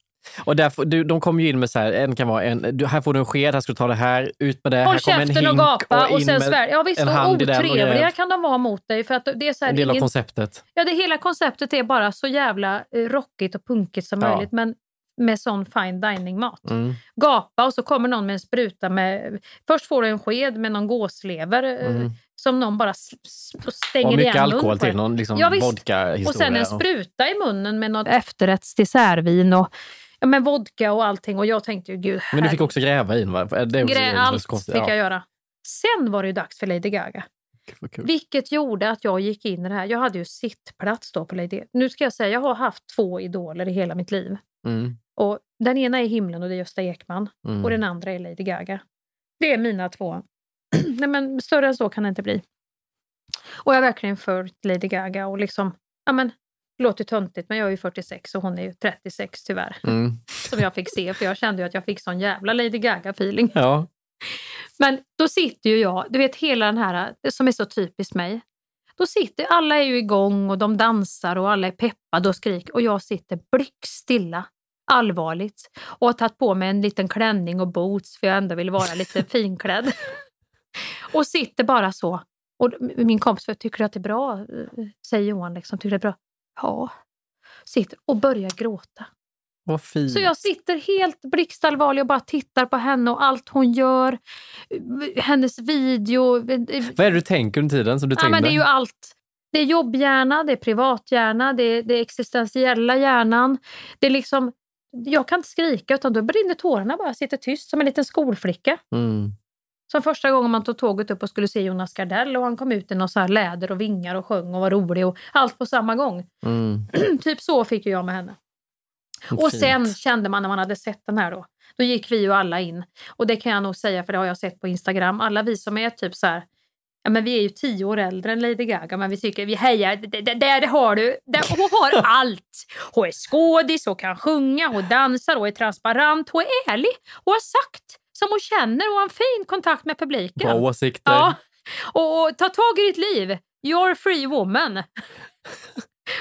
Och där, får- du, de kommer ju in med så här, en kan vara en, du, här får du en sked, här ska du ta det här, ut med det, Håll här kommer en hink och gapa och, in sen svär. Ja visst, en och hand och otrevliga kan de vara mot dig. För att det är så här, En del av ingen- konceptet. Ja, det hela konceptet är bara så jävla eh, rockigt och punkigt som Ja. möjligt. Men med sån fine dining-mat. Mm. Gapa och så kommer någon med en spruta med... Först får du en sked med någon gåslever eh, Mm. som någon bara och stänger Och mycket igen munnen alkohol på till, någon liksom Ja, vodka-historia. Och sen en spruta i munnen med något efterrätts dessertvin och ja, men vodka och allting. Och jag tänkte ju gud, Men du fick också gräva in va? Det är också Grä, allt konstigt. fick Ja. jag göra. Sen var det ju dags för Lady Gaga. Kul. Vilket gjorde att jag gick in i det här. Jag hade ju sittplats då på Lady Nu ska jag säga, jag har haft två idoler i hela mitt liv. Mm. Och den ena är himlen och det är Gösta Ekman. Mm. Och den andra är Lady Gaga. Det är mina två. Nej, men större än så kan det inte bli. Och jag har verkligen följt Lady Gaga och liksom, ja men, det låter töntigt men jag är ju 46 och hon är ju 36 tyvärr. Mm. Som jag fick se för jag kände ju att jag fick sån jävla Lady Gaga-feeling. Ja. Men då sitter ju jag, du vet hela den här som är så typiskt mig. Då sitter, alla är ju igång och de dansar och alla är peppade och skriker och jag sitter blickstilla, allvarligt och har tagit på mig en liten klänning och boots för jag ändå vill vara lite finklädd. Och sitter bara så. Och min kompis tycker att det är bra? Säger Johan. Liksom, tycker det är bra? Ja. Sitter och börjar gråta. Vad fint. Så jag sitter helt blixtallvarlig och bara tittar på henne och allt hon gör. Hennes video. Vad är det du tänker under tiden som du ja, men Det är ju allt. Det är jobbhjärna, det är privathjärna, det är, det är existentiella hjärnan. Det är liksom, jag kan inte skrika utan då brinner tårarna bara. Jag sitter tyst som en liten skolflicka. Mm. Som första gången man tog tåget upp och skulle se Jonas Gardell och han kom ut i någon så läder och vingar och sjöng och var rolig och allt på samma gång. Mm. typ så fick jag med henne. Och Fint. sen kände man när man hade sett den här då, då gick vi ju alla in. Och det kan jag nog säga för det har jag sett på Instagram. Alla vi som är typ så här, ja men vi är ju tio år äldre än Lady Gaga men vi tycker vi hejar, där har du, där, hon har allt. Hon är skådis, hon kan sjunga, hon dansar, hon är transparent, hon är ärlig. Hon har sagt som hon känner och har en fin kontakt med publiken. Bra åsikter. Ja, och, och ta tag i ditt liv. You're a free woman.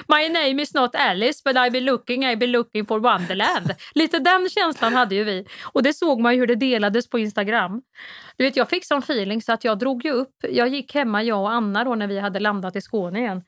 My name is not Alice but I be looking, I be looking for Wonderland. Lite den känslan hade ju vi. Och det såg man ju hur det delades på Instagram. Du vet, jag fick sån feeling så att jag drog ju upp. Jag gick hemma, jag och Anna då när vi hade landat i Skåne igen.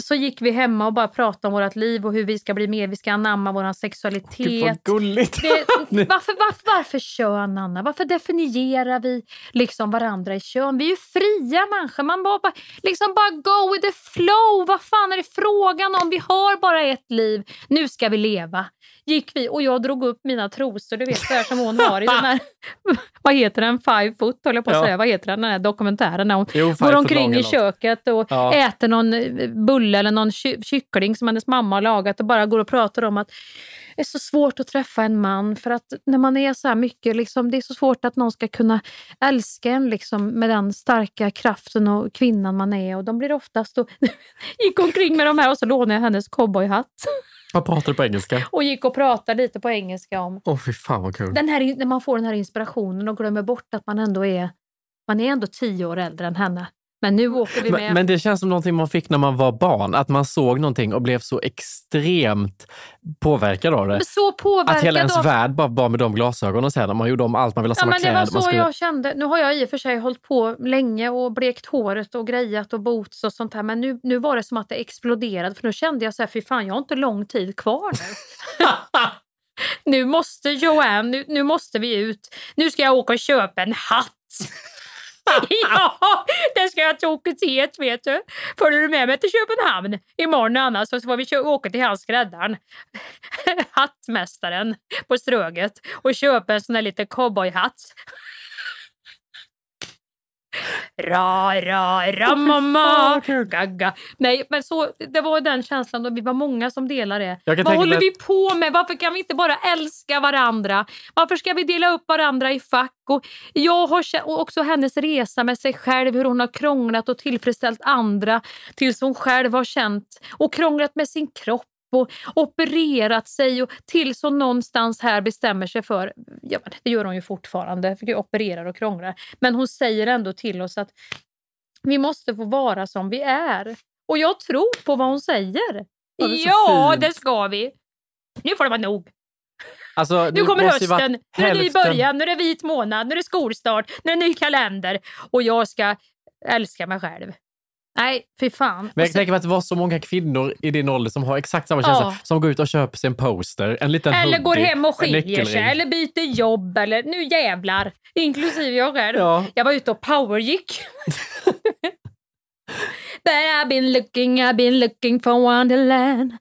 Så gick vi hemma och bara pratade om vårt liv och hur vi ska bli mer, vi ska anamma vår sexualitet. Gud vad gulligt. Det, varför, varför, varför kön, Anna? Varför definierar vi liksom varandra i kön? Vi är ju fria människor. Man bara, bara, liksom bara go with the flow. Vad fan är det frågan om? Vi har bara ett liv. Nu ska vi leva. Gick vi och jag drog upp mina trosor, du vet, där som hon har i den här... vad heter den? Five foot, höll jag på att Ja. säga. Vad heter den, den här dokumentären? När hon Jo, går omkring i köket och Ja. äter någon eh, bulle eller någon ky- kyckling som hennes mamma har lagat och bara går och pratar om att det är så svårt att träffa en man för att när man är så här mycket, liksom, det är så svårt att någon ska kunna älska en liksom, med den starka kraften och kvinnan man är. Och de blir oftast och gick omkring med de här och så lånade jag hennes cowboyhatt Vad pratar du på engelska? och gick och pratade lite på engelska om Åh fy fan vad kul. den här, när man får den här inspirationen och glömmer bort att man ändå är, man är ändå tio år äldre än henne. Men nu åker vi med. Men, men det känns som någonting man fick när man var barn. Att man såg någonting och blev så extremt påverkad av det. så påverkad Att hela ens av- värld bara var med de glasögonen sen. Man gjorde om allt, man ville ha Ja, samma men det var så skulle... jag kände. Nu har jag i och för sig hållit på länge och blekt håret och grejat och boots och sånt här. Men nu, nu var det som att det exploderade. För nu kände jag så här, fy fan jag har inte lång tid kvar nu. nu måste Joanne, nu, nu måste vi ut. Nu ska jag åka och köpa en hatt. ja, det ska jag till Åke vet du. Följer du med mig till Köpenhamn imorgon annars så får vi åka till hans skräddaren, hattmästaren på Ströget och köpa en sån där liten cowboyhatt. Ra, ra, ra, mamma, gagga. Nej, men så, det var den känslan och vi var många som delade det. Vad håller vi på med? Varför kan vi inte bara älska varandra? Varför ska vi dela upp varandra i fack? Och jag har och också hennes resa med sig själv, hur hon har krånglat och tillfredsställt andra tills hon själv har känt och krånglat med sin kropp och opererat sig och tills hon någonstans här bestämmer sig för, ja, det gör hon ju fortfarande, för jag opererar och krånglar, men hon säger ändå till oss att vi måste få vara som vi är. Och jag tror på vad hon säger. Ja, det Ja, det ska vi. Nu får det vara nog. Alltså, Nu kommer hösten, nu är det ny början, nu är det vit månad, nu är det skolstart, nu är det ny kalender och jag ska älska mig själv. Nej, fy fan. Men jag sen- tänker mig att det var så många kvinnor i din ålder som har exakt samma känsla. Ja. Som går ut och köper sig en poster, en liten Eller går hoodie, hem och skiljer sig, eller byter jobb, eller nu jävlar. Inklusive jag själv. Ja. Jag var ute och powergick. But I've been looking, I've been looking for Wonderland.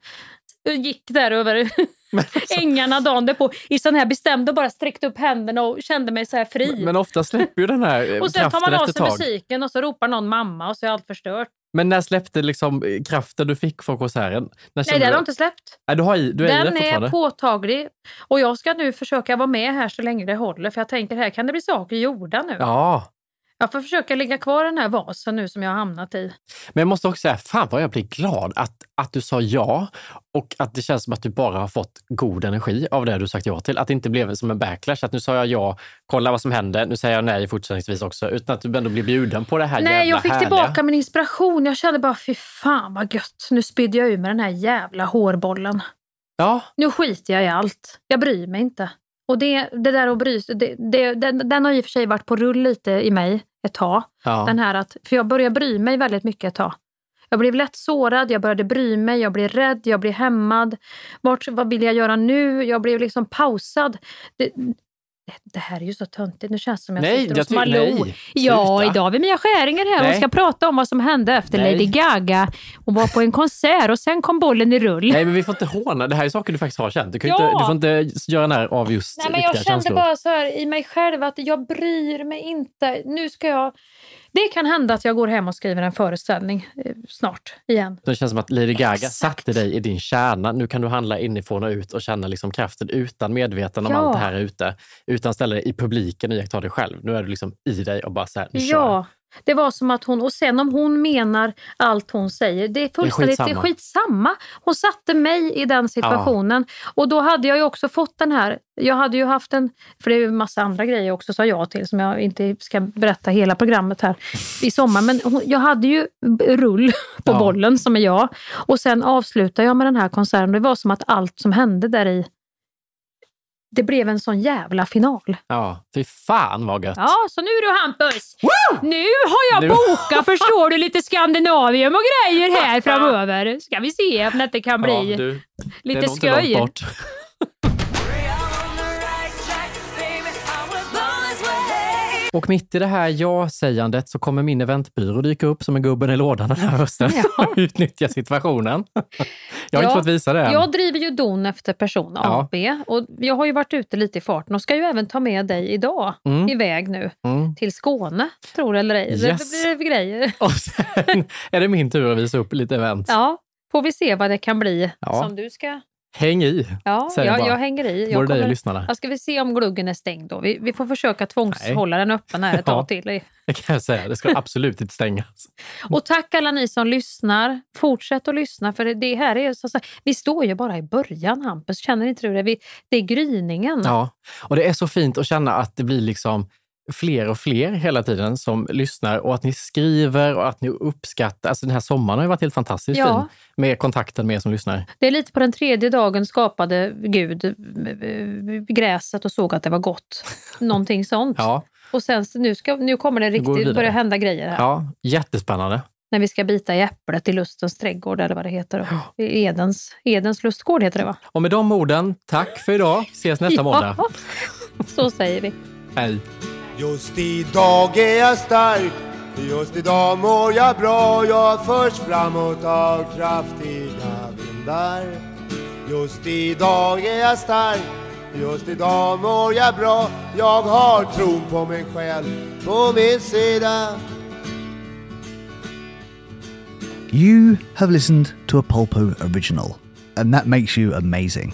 Jag gick där över alltså- ängarna dagen därpå i sån här bestämd och bara sträckte upp händerna och kände mig så här fri. Men ofta släpper ju den här eh, och sen tar man av sig musiken och så ropar någon mamma och så är allt förstört. Men när släppte liksom eh, kraften du fick från konserten? När Nej, den du- har inte släppt. Nej, du, har i, du är Den är påtaglig. Och jag ska nu försöka vara med här så länge det håller. För jag tänker här kan det bli saker gjorda nu. Ja. Jag får försöka ligga kvar i den här vasen nu som jag har hamnat i. Men jag måste också säga, fan vad jag blir glad att, att du sa ja och att det känns som att du bara har fått god energi av det du sagt ja till. Att det inte blev som en backlash, att nu sa jag ja, kolla vad som händer, nu säger jag nej fortsättningsvis också, utan att du ändå blir bjuden på det här Nej, jävla jag fick härliga. tillbaka min inspiration. Jag kände bara, fy fan vad gött. Nu spydde jag ur med den här jävla hårbollen. Ja, Nu skiter jag i allt. Jag bryr mig inte. Och det, det där att bry det, det, den, den har i och för sig varit på rull lite i mig ett tag. Ja. Den här att, för jag började bry mig väldigt mycket ett tag. Jag blev lätt sårad, jag började bry mig, jag blev rädd, jag blev hämmad. Vart, vad vill jag göra nu? Jag blev liksom pausad. Det, det här är ju så töntigt. Nu känns det som jag Nej, sitter hos Malou. nej, Ja, idag har vi Mia Skäringer här Nej. ska prata om vad som hände efter Nej. Lady Gaga. Hon var på en konsert och sen kom bollen i rull. Nej, men vi får inte håna. Det här är saker du faktiskt har känt. Du, kan Ja. inte, du får inte göra när av just Nej, men jag kände känslor. bara så här i mig själv att jag bryr mig inte. Nu ska jag... Det kan hända att jag går hem och skriver en föreställning eh, snart igen. Det känns som att Lady Gaga satte dig i din kärna. Nu kan du handla inifrån och ut och känna liksom kraften utan medveten om Ja. allt det här ute. Utan ställa dig i publiken och iaktta dig själv. Nu är du liksom i dig och bara så här, nu kör. Ja, det var som att hon... Och sen om hon menar allt hon säger, det är fullständigt det är skitsamma. skitsamma. Hon satte mig i den situationen. Och då hade jag ju också fått den här... Jag hade ju haft en... För det är ju massa andra grejer också sa jag till som jag inte ska berätta hela programmet här i sommar. Men hon, jag hade ju rull på Ja. bollen som är jag. Och sen avslutade jag med den här konserten. Det var som att allt som hände där i det blev en sån jävla final. Ja, fy fan vad gött. Ja, så nu du Hampus. Nu har jag Nu- bokat, förstår du, lite Skandinavium och grejer här framöver. Ska vi se om det kan bli Ja, du, det är lite nog inte långt skoj. bort. Och mitt i det här ja-sägandet så kommer min eventbyrå dyka upp som en gubben i lådan den här hösten och utnyttja situationen. Jag har Ja, inte fått visa det än. Jag driver ju don efter person A Ja. och jag har ju varit ute lite i farten och ska ju även ta med dig idag Mm. iväg nu Mm. till Skåne, tror det eller ej. Det- Yes. Det blir grejer. Och sen är det min tur att visa upp lite event. Ja, får vi se vad det kan bli Ja. som du ska... Häng i, Ja, säger jag, bara. jag hänger i. Både Jag dig och lyssnarna. jag ska vi se om gluggen är stängd då. Vi, vi får försöka tvångshålla den öppen här ett Ja. tag till. Det kan jag säga. Det ska absolut inte stängas. Och tack alla ni som lyssnar. Fortsätt att lyssna för det- det här är så, så vi står ju bara i början Hampus, känner inte du det? Vi, det är gryningen. Ja, och det är så fint att känna att det blir liksom fler och fler hela tiden som lyssnar och att ni skriver och att ni uppskattar. Alltså den här sommaren har ju varit helt fantastiskt Ja. fin med kontakten med er som lyssnar. Det är lite på den tredje dagen skapade Gud eh, gräset och såg att det var gott. Någonting sånt. Ja, Och sen nu, ska, nu kommer det riktigt börja hända grejer här. ja jättespännande. När vi ska bita i äpplet i lustens trädgård eller vad det heter. I Edens, Edens lustgård heter det va? Och med de orden, tack för idag. Ses nästa måndag. Ja, så säger vi. Hej! Just idag är jag stark. Just idag mår jag bra. Jag förs framåt av kraftiga vindar. Just idag är jag stark. Just idag mår jag bra. Jag har på mig själv på min sida. You have listened to a Polpo original, and that makes you amazing.